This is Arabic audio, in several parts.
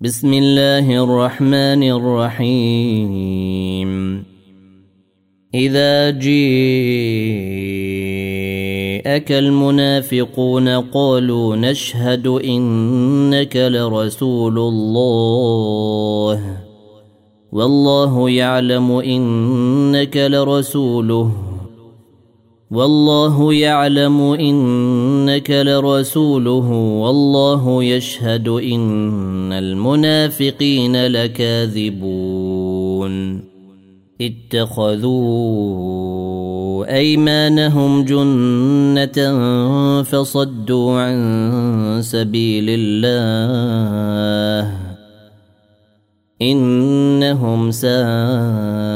بسم الله الرحمن الرحيم. إذا جيءك المنافقون قالوا نشهد إنك لرسول الله. والله يعلم إنك لرسوله. والله يعلم إنك لرسوله والله يشهد إن المنافقين لكاذبون. اتخذوا أيمانهم جنة فصدوا عن سبيل الله. إنهم ساء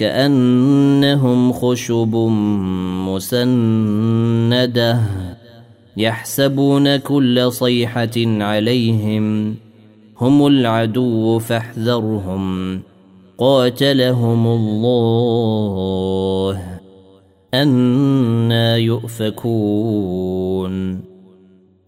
كأنهم خشب مسندة يحسبون كل صيحة عليهم هم العدو فاحذرهم قاتلهم الله أنا يؤفكون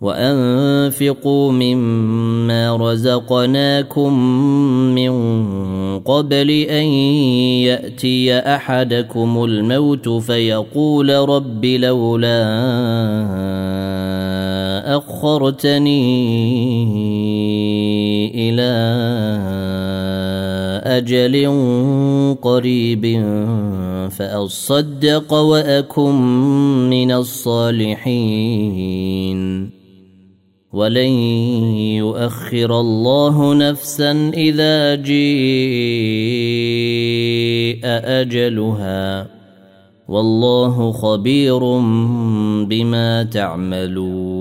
وانفقوا مما رزقناكم من قبل ان ياتي احدكم الموت فيقول رب لولا اخرتني إلى أجل قريب فأصدق وأكن من الصالحين ولن يؤخر الله نفسا إذا جيء أجلها والله خبير بما تعملون